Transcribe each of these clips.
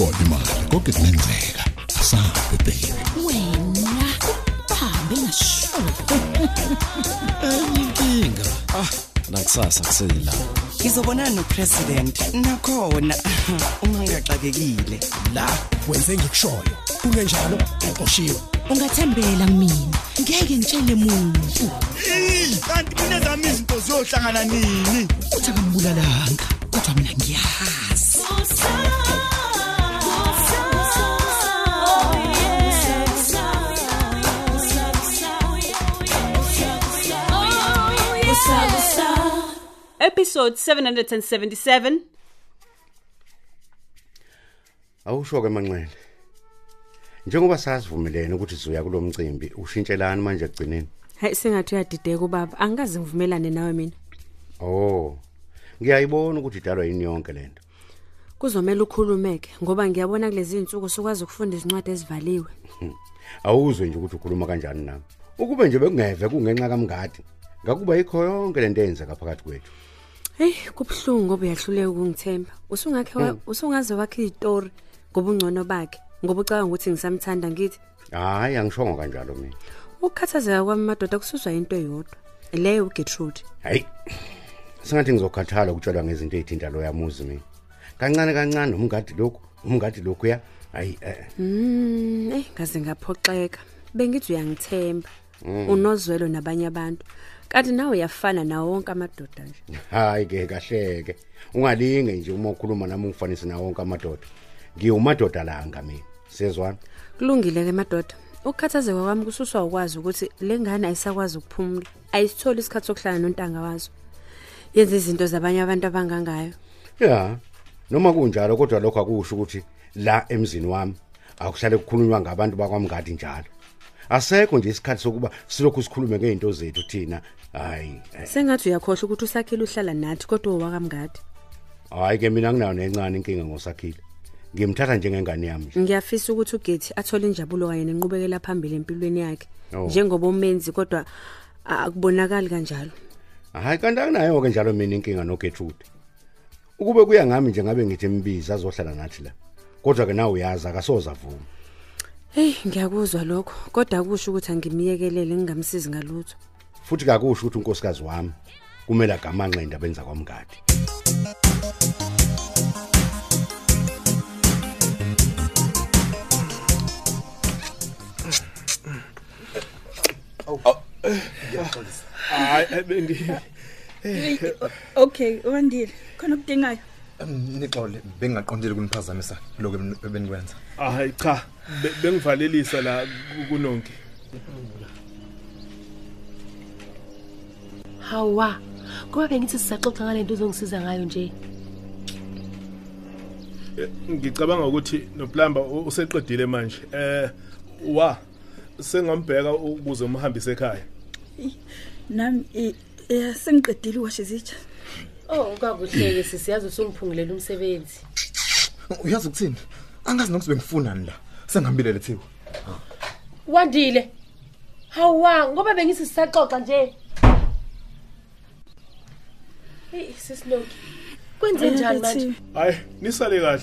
khona imali konke kungenzeka asabe baby wena bahambe ngasho inkinga nakusasa kusela. Ngizobonana nopresident nakhona. Uma ngigaxakekile la wenze ngikushoyo. Kungenjalo uqoshiwe. Ungathembela kumina ngeke ngitshele muntu. Kanti kunezami izinto ziyohlangana nini? Uthi akambulalanga kodwa mina ngiyazi Episode 777 Awusho ke manxele. Njengoba sasivumelene ukuthi sizoya kulomcimbi, ushintshelani manje egcineni? Hayi sengathi uyadideka ubaba angikaze ngivumelane nawe mina Oh. Ngiyayibona ukuthi idalwa yini yonke lento. kuzomela ukhulumeke ngoba ngiyabona kulezi insuku sukwazi ukufunda izincwadi ezivaliwe Awuzwe nje ukuthi ukhuluma kanjani nami. Ukube nje bekungeve kungenxa kamngadi. Ngakuba yikho yonke lento eyenzeka phakathi kwethu. Hey kubhlungu ngoba uyahluleka ukungithemba usungakhe wa- usungaze wakhe izitori ngoba ungcono bakhe ngoba ucabanga ukuthi ngisamthanda ngithi Hayi angishongo kanjalo mina. ukukhathazeka kwami madoda kususwa into eyodwa leyo uGertrude Hayi. Singathi ngizokhathala ukutshelwa ngezinto ezithinta lo yamuzi mina. Kancane kancane umngadi lokhu, umngadi lokhu ya. Hayi eh. mm eh ngaze ngaphoxeka bengithi uyangithemba unozwelo nabanye abantu kanti nawe uyafana nawo wonke amadoda nje Hayi ke kahleke. Ungalinge nje uma ukhuluma nami ungifanise nawo wonke amadoda. Ngiwumadoda langa mina. Sezwana? kulungile ke madoda ukukhathazeka kwami kususwa ukwazi ukuthi le ngane ayisakwazi ukuphumula ayisitholi isikhathi sokuhlala nontanga wazo yenza izinto zabanye abantu abangangayo Ya. Noma kunjalo kodwa lokho akusho ukuthi la emzini wami akuhlale kukhulunywa ngabantu bakwamngadi njalo. Asekho nje isikhathi sokuba silokhu sikhulume ngeinto zethu thina. Hayi. eh, sengathi uyakhohlwa ukuthi usakhile uhlala nathi kodwa owakamngadi Hayi ke mina nginayo nencane inkinga ngosakhile. Ngimthatha njengengane yami nje. ngiyafisa ukuthi ugethi athole injabulo kanye nenqubekela phambili empilweni yakhe Oh. njengoba umenzi kodwa a- akubonakali kanjalo Hayi kanti akunayo ke njalo mina inkinga noGertrude. Ukube kuya ngami nje ngabe ngithi imbiza azohlala nathi la. Kodwa ke nawe uyazi akasoza vuma. Hey ngiyakuzwa lokho kodwa akusho ukuthi angimiyekelele ngingamsizi ngalutho Futhi kakusho ukuthi unkosikazi wami kumele agamanxe indaba enza kwamngadi. hayi bendi Okay, uwandile. Khona okudingayo. Nixole bengingaqondile kuniphazamisa lokho ebenikwenza hayi cha be- bengivalelisa la ku- kunonke. Hawa kuba bengithi sisaxoxa ngalento uzongisiza ngayo nje. Eh, ngicabanga ukuthi noplamba u- useqedile manje. Eh wa sengambheka ukuze umhambise ekhaya. Nami eh, eh sengiqedile washe izitsha. Oh kwakuhleke sisiyazi usungiphumelela umsebenzi. Uyazi ukuthini? Angazi nokuthi bengifunani la. Sengihambile lethiwe wandile. Hawa ngoba bengithi sisaxoxa nje. Hey sisinoki kwenze njani manje? Hayi nisale kahle.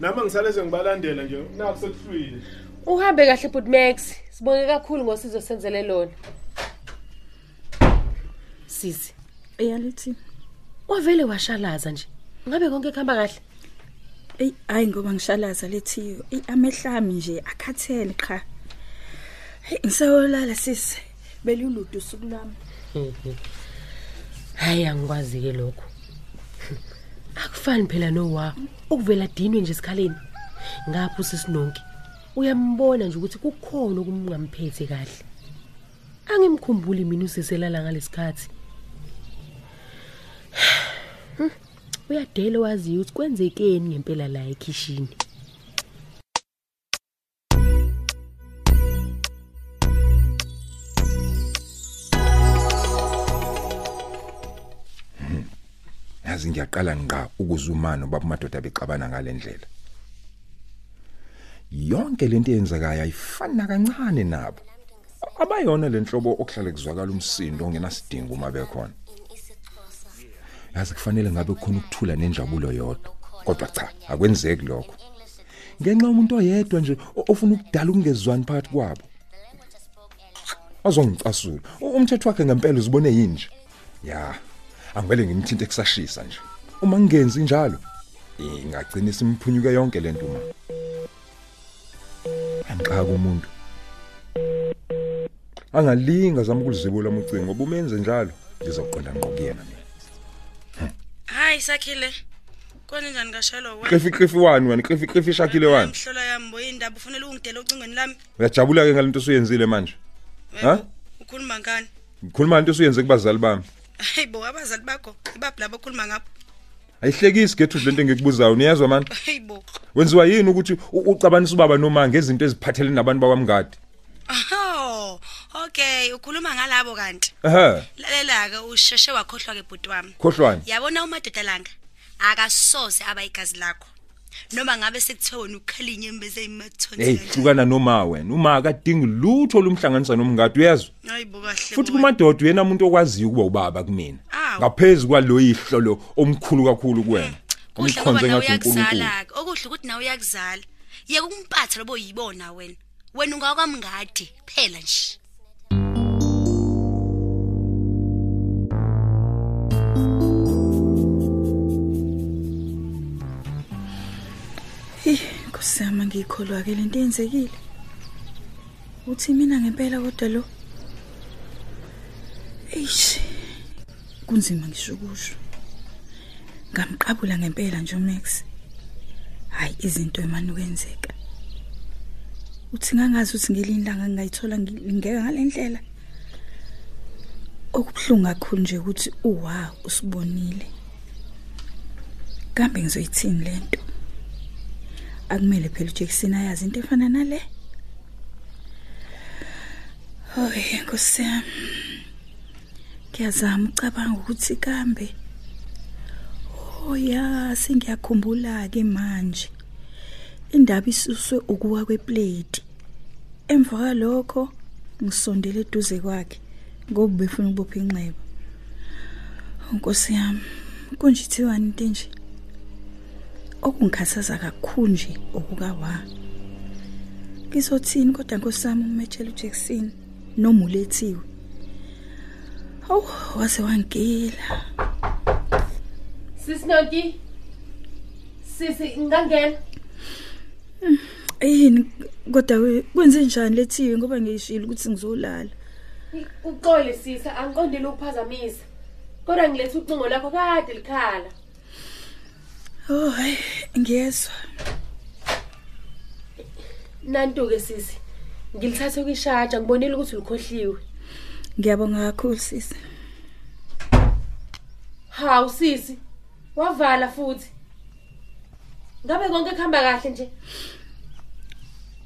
Nami ngisale sengibalandela nje naku sekuhlwile. Uhambe kahle but Max. Sibonge kakhulu ngosizo senzele lona. Sisi. Eyalithi. Wavele washalaza nje ngabe konke kuhamba kahle Ey hayi ngoba ngishalaza lethiyo. Ey amehlami nje akhathele qha. Ngisayolala sisi. Beluludu usuku lami. hayi angikwazi ke lokho akufani phela nowa ukuvela dinwe nje esikhaleni ngapho sisinonke uyambona nje ukuthi kukhona okumngamphethe kahle angimkhumbuli mina usiselala ngalesikhathi Hmm, uyadela waziyo ukuthi kwenzekeni ngempela la ekhishini? Yazi ngiyaqala ngqa ukuzumana baba madoda bexabana ngalendlela yonke lento eyenzekayo ayifani kancane nabo. Abayona lenhlobo okuhlale kuzwakala umsindo ongenasidingo uma bekhona. Yazi kufanele ngabe khona ukuthula nenjabulo yodwa. Kodwa cha akwenzeki lokho. Ngenxa umuntu oyedwa nje o- ofuna ukudala ukungezwani phakathi kwabo. Azongicasula. U- umthetho wakhe ngempela uzibone yinje. Ya angivele ngimthinte kusashisa nje. Uma ngingenzi njalo ingagcina simphunyuke yonke lento uma angiqaka umuntu. Angalinga zama ukulizibula umucingo ngoba umenze njalo ngizoqonda ngqo kuyena mina. Hayi sakhile kona njani kashelo wena qifi qifi wani wani qifi qifi shakile wani mhlola yami boyindaba ufanele ungidela ocingweni lami. Uyajabula ke ngalento osuyenzile manje. Ha? ukhuluma ngani? Ngikhuluma into osuyenze kubazali bami. Hayi bo abazali bakho ibaphi labo okhuluma ngapho? Ayihlekisi gethu lento engikubuzayo niyazwa mani hayi bo. Wenziwa yini ukuthi u- ucabanise ubaba noma ngezinto eziphathelene nabantu bakwamngadi oh okay ukhuluma ngalabo kanti. Ehe. Lalela ke usheshe wakhohlwa ke bhuti wami. Khohlwane yabona umadoda langa? Akasoze aba igazi lakho. Noma ngabe sekuthiwa wena ukhalinye embeze imathonsi hey hlukana noma wena. Uma akadingi lutho olumhlanganisa nomngadi uyezwa? Hayi bo kahle futhi kumadoda uyena umuntu okwaziyo ukuba ubaba kumina. Ngaphezulu kwalo ihlolo omkhulu kakhulu kuwena. Ngoba umkhonze ngathi uNkulunkulu. okuhle ukuthi nawe uyakuzala. Yeke ukumpatha lobo yibona wena. Wena ungakwamngadi phela nje. Kusama ngikholwa ke lento yenzekile. Uthi mina ngempela kodwa lo? Eish kunzima ngisho kusho ngamqabula ngempela nje uMax. Hayi izinto emani kwenzeka uthi ngangazi ukuthi ngilinlanga ngingayithola ngingeka ngalendlela okubhlungu kakhulu nje ukuthi uwa usibonile. Kambe ngizoyithini lento akumele phela uJackson ayazi into efana nale? Hoy Nkosi yami. Ngiyazama ucabanga ukuthi kambe Oh ya sengiyakhumbula ke manje. Indaba isuswe ukuwa kweplate. Emva kwalokho ngisondele eduze kwakhe ngoba befuna ukubopha inxeba. Nkosi yami kunjithiwani into nje okungikhathaza kakhulu nje okukawa Ngizothini kodwa nkosami umethela uJackson noma ulethiwe? Hawu waze wangila. Sisinonti. Sisi ngangena. Yini kodwa we- kwenze njani lethiwe ngoba ngiyishilo ukuthi ngizolala Uxole sisa angiqondile ukuphazamisa. Kodwa ngilethe ucingo lakho kade likhala. Oh hayi ngiyezwa Nantu ke sisi. Ngilithathe kwishaja ngibonile ukuthi ulikhohliwe. ngiyabonga kakhulu sisi Hawu sisi. Wavala futhi. Ngabe konke kuhamba kahle nje?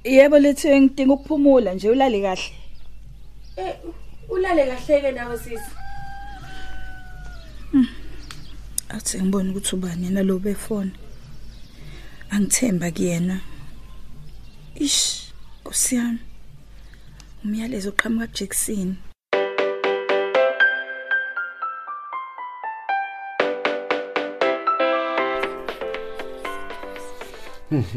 Yebo lethiwe ngidinga ukuphumula nje ulale kahle. Eh ulale kahleke nawe sisi. athi ngibone ukuthi ubani yena lo befone angithemba kuyena. Ish kusiyami umyalezo oqhamuka kuJackson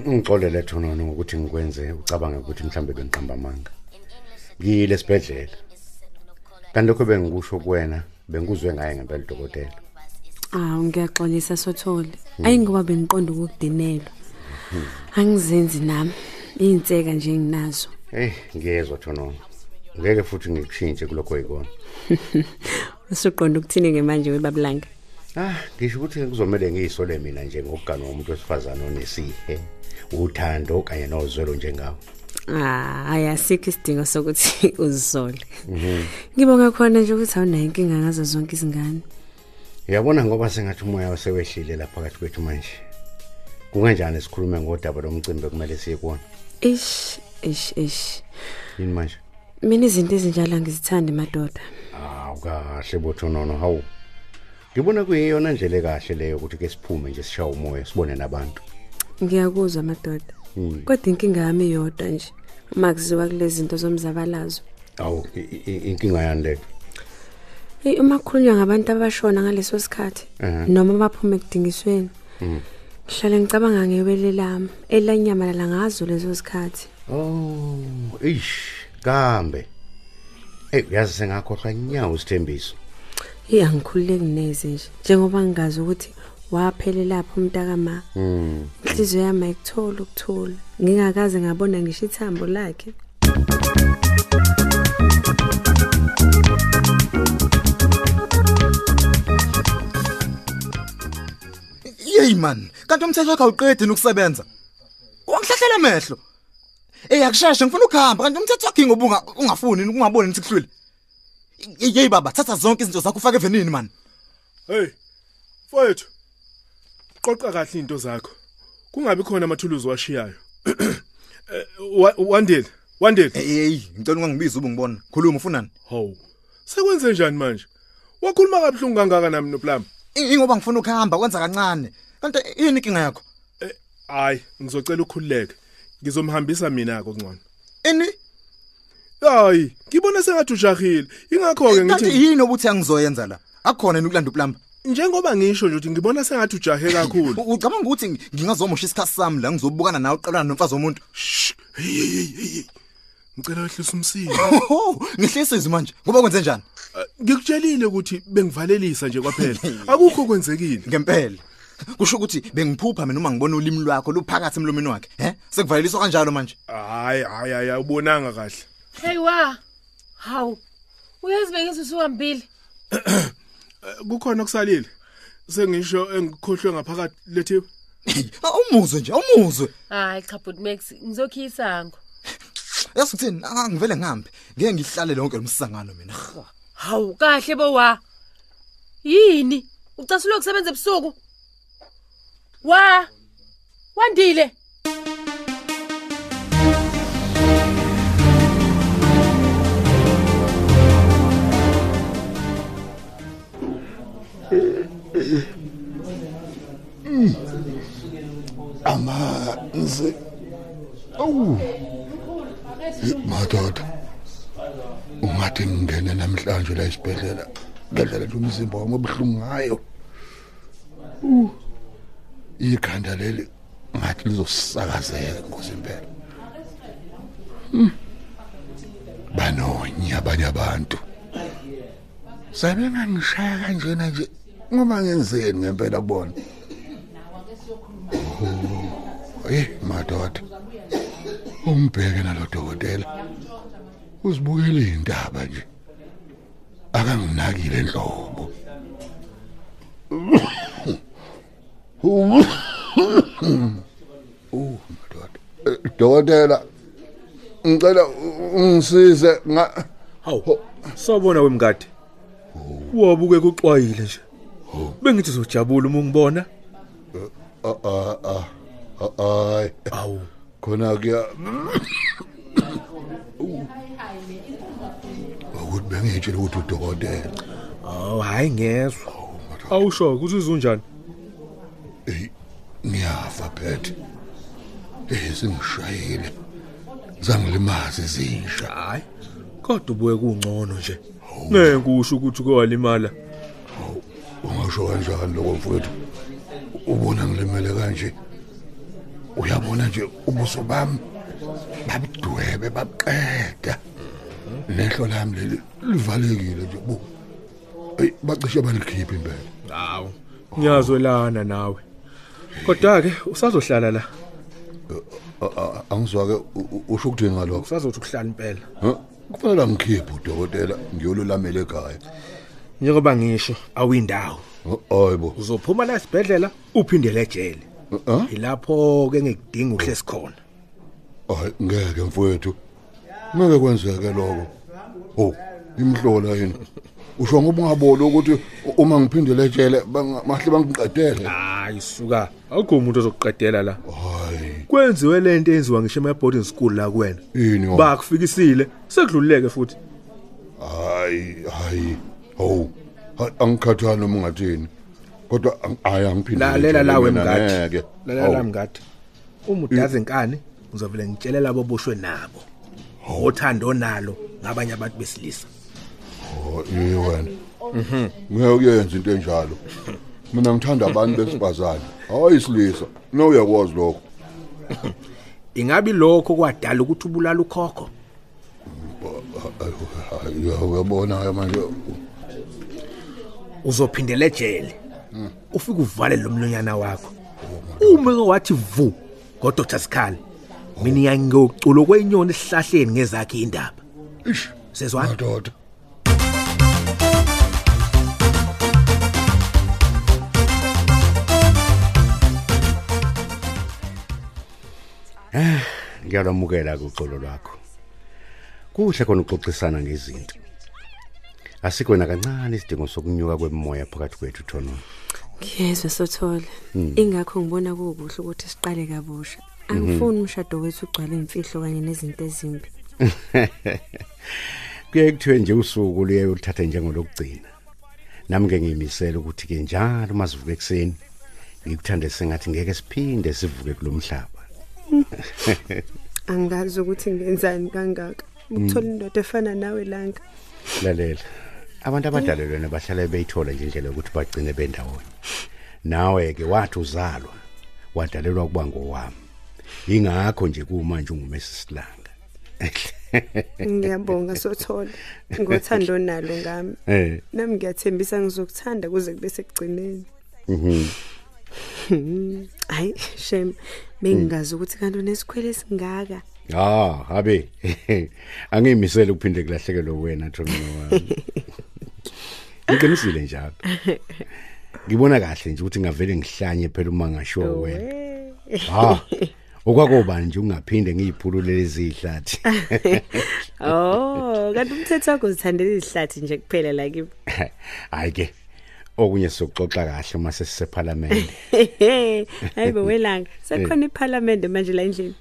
Ngixolele thonono ngokuthi ngikwenze ucabange ukuthi mhlambe bengiqamba amanga. Ngiyile esibhedlela. Kanti lokho bengikusho kuwena bengikuzwe ngaye ngempela dokotela. Awu ngiyaxolisa sothole. Ayingoba bengiqonda ukudinelwa. Angizenzi nami. Inseka nje nginazo. Hey ngiyezwa thonono. Ngeke futhi ngikushintshe kulokho oyikona. Usuqonda ukuthini ke manje webablanga? Ah ngisho ukuthi kuzomela ngiyisole mina nje ngokugana womuntu wesifazana onesihe, uthando kanye nozwelo njengawe. Ah, ayasikho isidingo sokuthi uzisole. Ngibonga khona nje ukuthi awunayo inkinga ngazo zonke izingane. Uyabona ngoba sengathi umoya wasewehlile lapha phakathi kwethu manje. Kunganjani sikhulume ngodaba lomcimbi kumele siye kuwona? Ish, ish, ish. Yini manje? Mina izinto ezinjalo angizithandi madoda. Hawu kahle bothonono hawu. Ngibona kuyiyona ndlela ekahle leyo ukuthi ke siphume nje sishaye umoya sibone nabantu. Ngiyakuzwa madoda. Hmm. Kodwa inkinga yami iyodwa nje. Uma kuziwa kulezi zinto zomzabalazo. Awu i- i- inkinga yani le. Hey uma kukhulunywa ngabantu abashona ngaleso sikhathi Ehhe. noma baphuma ekudingisweni. Mhm. hlale ngicabanga ngebele lami elanyamala ngazo lezo zikhathi Oh, eish, kambe. Eh, uyazi sengakhohlwa inyawo sithembiso. Hey angikhululeki neze nje njengoba ngingazi ukuthi waphelela lapho umntakama Mm. inhliziyo yami ayikuthola ukuthula ngingakaze ngabona ngisho ithambo lakhe Yey man, kanti umthetho wakho awuqedi ukusebenza. Wangihlahlela amehlo. Eh akusheshe ngifuna ukuhamba kanti umthetho wakho ngoba ungafuni ukungaboni nithi kuhlule. Yey baba, thatha zonke izinto zakho ufake evenini man. Hey. Mfowethu. Qoqa kahle into zakho. Kungabi khona amathuluzi washiyayo. Eh, wa- Wandile, Wandile. Hey, ngicela ungangibiza ube ngibona. Khuluma ufunani? Haw. Sekwenze njani manje? Wakhuluma kabuhlungu kangaka nami noplamba. Ingoba ngifuna ukuhamba kwenza kancane. Kanti yini inkinga yakho? Hayi, ngizocela ukukhululeke. Ngizomhambisa mina kokungcono. Ini? Hayi, ngibona sengathi ujahile. Ingakho ke Kanti ngithi yini obuthi angizoyenza la? Akukhona yini ukulanda uplamba? njengoba ngisho nje ukuthi ngibona sengathi ujahe kakhulu. Ucabanga ukuthi ngingazomosha isikhathi sami la ngizobukana nawe uqalana nomfazi womuntu? Hey hey hey hey. Ngicela wehlisa umsimo. Oh, ngihlisize manje. Ngoba kwenze njani? Ngikutshelile ukuthi bengivalelisa nje kwaphela. Akukho kwenzekile. Ngempela. Kusho ukuthi bengiphupha mina uma ngibona ulimi lwakho luphakathi emlomeni wakhe, he? Sekuvaleliswa kanjalo manje. Hayi hayi hayi ubonanga kahle. Hey wa. Hawu. Uyazi bengizwe usuhambile. Kukhona okusalile. Sengisho engikhohlwe ngaphakathi lethiwe. Umuzwe nje, umuzwe. Hayi cha but Max, ngizokhisa isango. Yazi ukuthini? Angivele ngihambe. Ngeke ngihlale lonke lomsangano mina. Hawu kahle bo wa. Yini? Ucasulwe ukusebenza ebusuku? Wa. Wandile. Amanzi awu madoda ungathi ngingene namhlanje la esibhedlela ngendlela nje umzimba wami obuhlungu ngayo. Uh, ikhanda leli ngathi lizosakazeka nkosi impela Hmm. banonye abanye abantu. Sabengangishaya kanjena nje ngoba ngenzeni ngempela kubona? Eh madoda. Umbheke nalo dokotela. Uzibukele indaba nje. Akanginakile enhlobo. Oh madoda. Dokotela ngicela ungisize nga Hawu. Sawubona wemngadi. Wabuke kuxwayile nje. Bengithi uzojabula uma ungibona. ah ah ah ay awu khona kuya ukuthi bengitshela ukuthi udokotela Oh hayi ngezwe. Awusho ukuthi uzunjani? Eh ngiyafa phethe. Eh singishayile. Zangilimaza izinsha. Hayi. Kodwa ubuye kungcono nje. Ngeke kusho ukuthi kwalimala. Ungasho kanjani lokho mfowethu? Ubona ngilimele kanje. Uyabona nje ubuso bami babudwebe babuqeda. Nehlo lami leli livalekile nje bu. Ey bacishe balikhipha impela. Hawu. Ngiyazwelana nawe. Kodwa ke usazohlala la. Angizwa ke usho ukuthini ngalokho? Usazothi ukuhlala impela. Ha? Kufanele ngikhiphe udokotela ngiyolulamela ekhaya. Njengoba ngisho awindawo. Hayibo. Uzophuma la esibhedlela uphindele ejele. Ilapho ke ngikudinga uhlesi khona. Hayi ngeke mfowethu. Ngeke kwenzeke lokho. Oh, imhlola yini? Usho ngoba ungabona ukuthi uma ngiphindele etshele mahle bangiqedele. Hayi suka. Akukho umuntu ozokuqedela la. Hayi. Kwenziwe lento enziwa ngisho ema boarding school la kuwena. Yini? Bakufikisile, sekudluleke futhi. Hayi, hayi. Oh. ha- Angikhathali noma ungathini. Kodwa ang- hayi angiphindele. Lalela etshele lawe mina, mngadi. ngeke. Lalela Hawu. mngadi. Uma udaze inkani, ngizovela ngitshelela aboboshwe nabo. Othando nalo ngabanye abantu besilisa. Oh, yiyo wena. Mhm. Ngeke uyenze into enjalo. mina ngithanda abantu besifazane hayi isilisa no uyakwazi lokho ingabi lokho kwadala ukuthi ubulala ukhokho Hayi, uyabona manje uzophindela ejele ufike uvale lo mlonyana wakho uma ke wathi vu ngoDr Sikhali mina iyangiyoculo kwenyoni esihlahleni ngezakhe indaba ish sezwana madoda Eh, ngiyalwamukela kuxolo lwakho. Kuhle khona uxoxisana ngezinto. Asikho na kancane isidingo sokunyuka kwemoya phakathi kwethu thono. Ngiyezwe sothole Mm. ingakho ngibona kukuhle ukuthi siqale kabusha angifuni umshado wethu ugcwale imfihlo kanye nezinto ezimbi Kuye kuthiwe nje usuku luye ulithatha njengolokugcina. Nami ke ngiyimisela ukuthi ke njalo masivuke ekseni ngikuthande sengathi ngeke siphinde sivuke kulomhlaba. angazi ukuthi ngenzani kangaka ukuthola indoda efana nawe langa Lalela. Abantu abadalelwe bahlala beyithola nje indlela yokuthi bagcine bendawonye. Nawe ke wathi uzalwa wadalelwa kuba ngowami. Ingakho nje kumanje ungumesi silanga. ngiyabonga sothole ngothando nalo ngami Eh. nami ngiyathembisa ngizokuthanda kuze kube sekugcineni Mhm. hayi shem bengingazi ukuthi kanti unesikhwele singaka Ah, habe. Angimisela ukuphinde kulahlekelwe wena Thomino wami. Ngiqinisile njalo. Ngibona kahle nje ukuthi ngavele ngihlanye phela uma ngasho wena. Ha. Okwakuba nje ungaphinde ngiyiphulule lezi ihlathi. oh kanti umthetho wakho uzithandela izihlathi nje kuphela la kimi Hayi ke. Okunye sokuxoxa kahle uma sesiseparlament. hayibo welanga sekhona iparlamente manje la endlini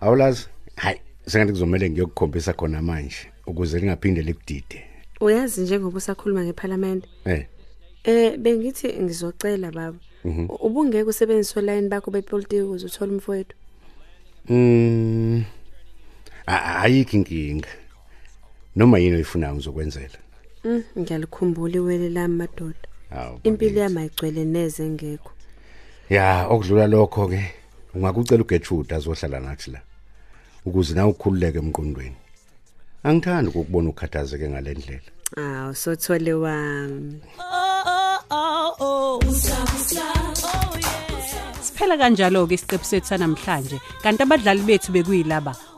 Awulazi? Hayi, sengathi kuzomela ngiyokukhombisa khona manje ukuze lingaphinde likudide. uyazi njengoba usakhuluma ngeparlamente Eh. eh bengithi ngizocela baba Mhm. ubungeke usebenzise olayini bakho bepolitiki ukuze uthole umfowethu Mm. a- Ayikho inkinga. Noma yini oyifunayo ngizokwenzela. Mm, ngiyalikhumbula iwele lami madoda Hawu. impilo yami ayigcwele neze ngekho Ya, okudlula lokho ke ungakucela uGertrude azohlala nathi la. Ukuze na ukhululeke emqondweni. Angithandi ukubona ukhathazeke ngalendlela. awu sothole wami Siphela kanjalo ke isiqephu sethu sanamhlanje kanti abadlali bethu bekuyilaba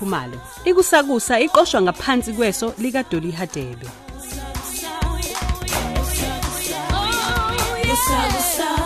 Khumalo. Ikusakusa iqoshwa ngaphansi kweso lika Dolly Hadebe. I was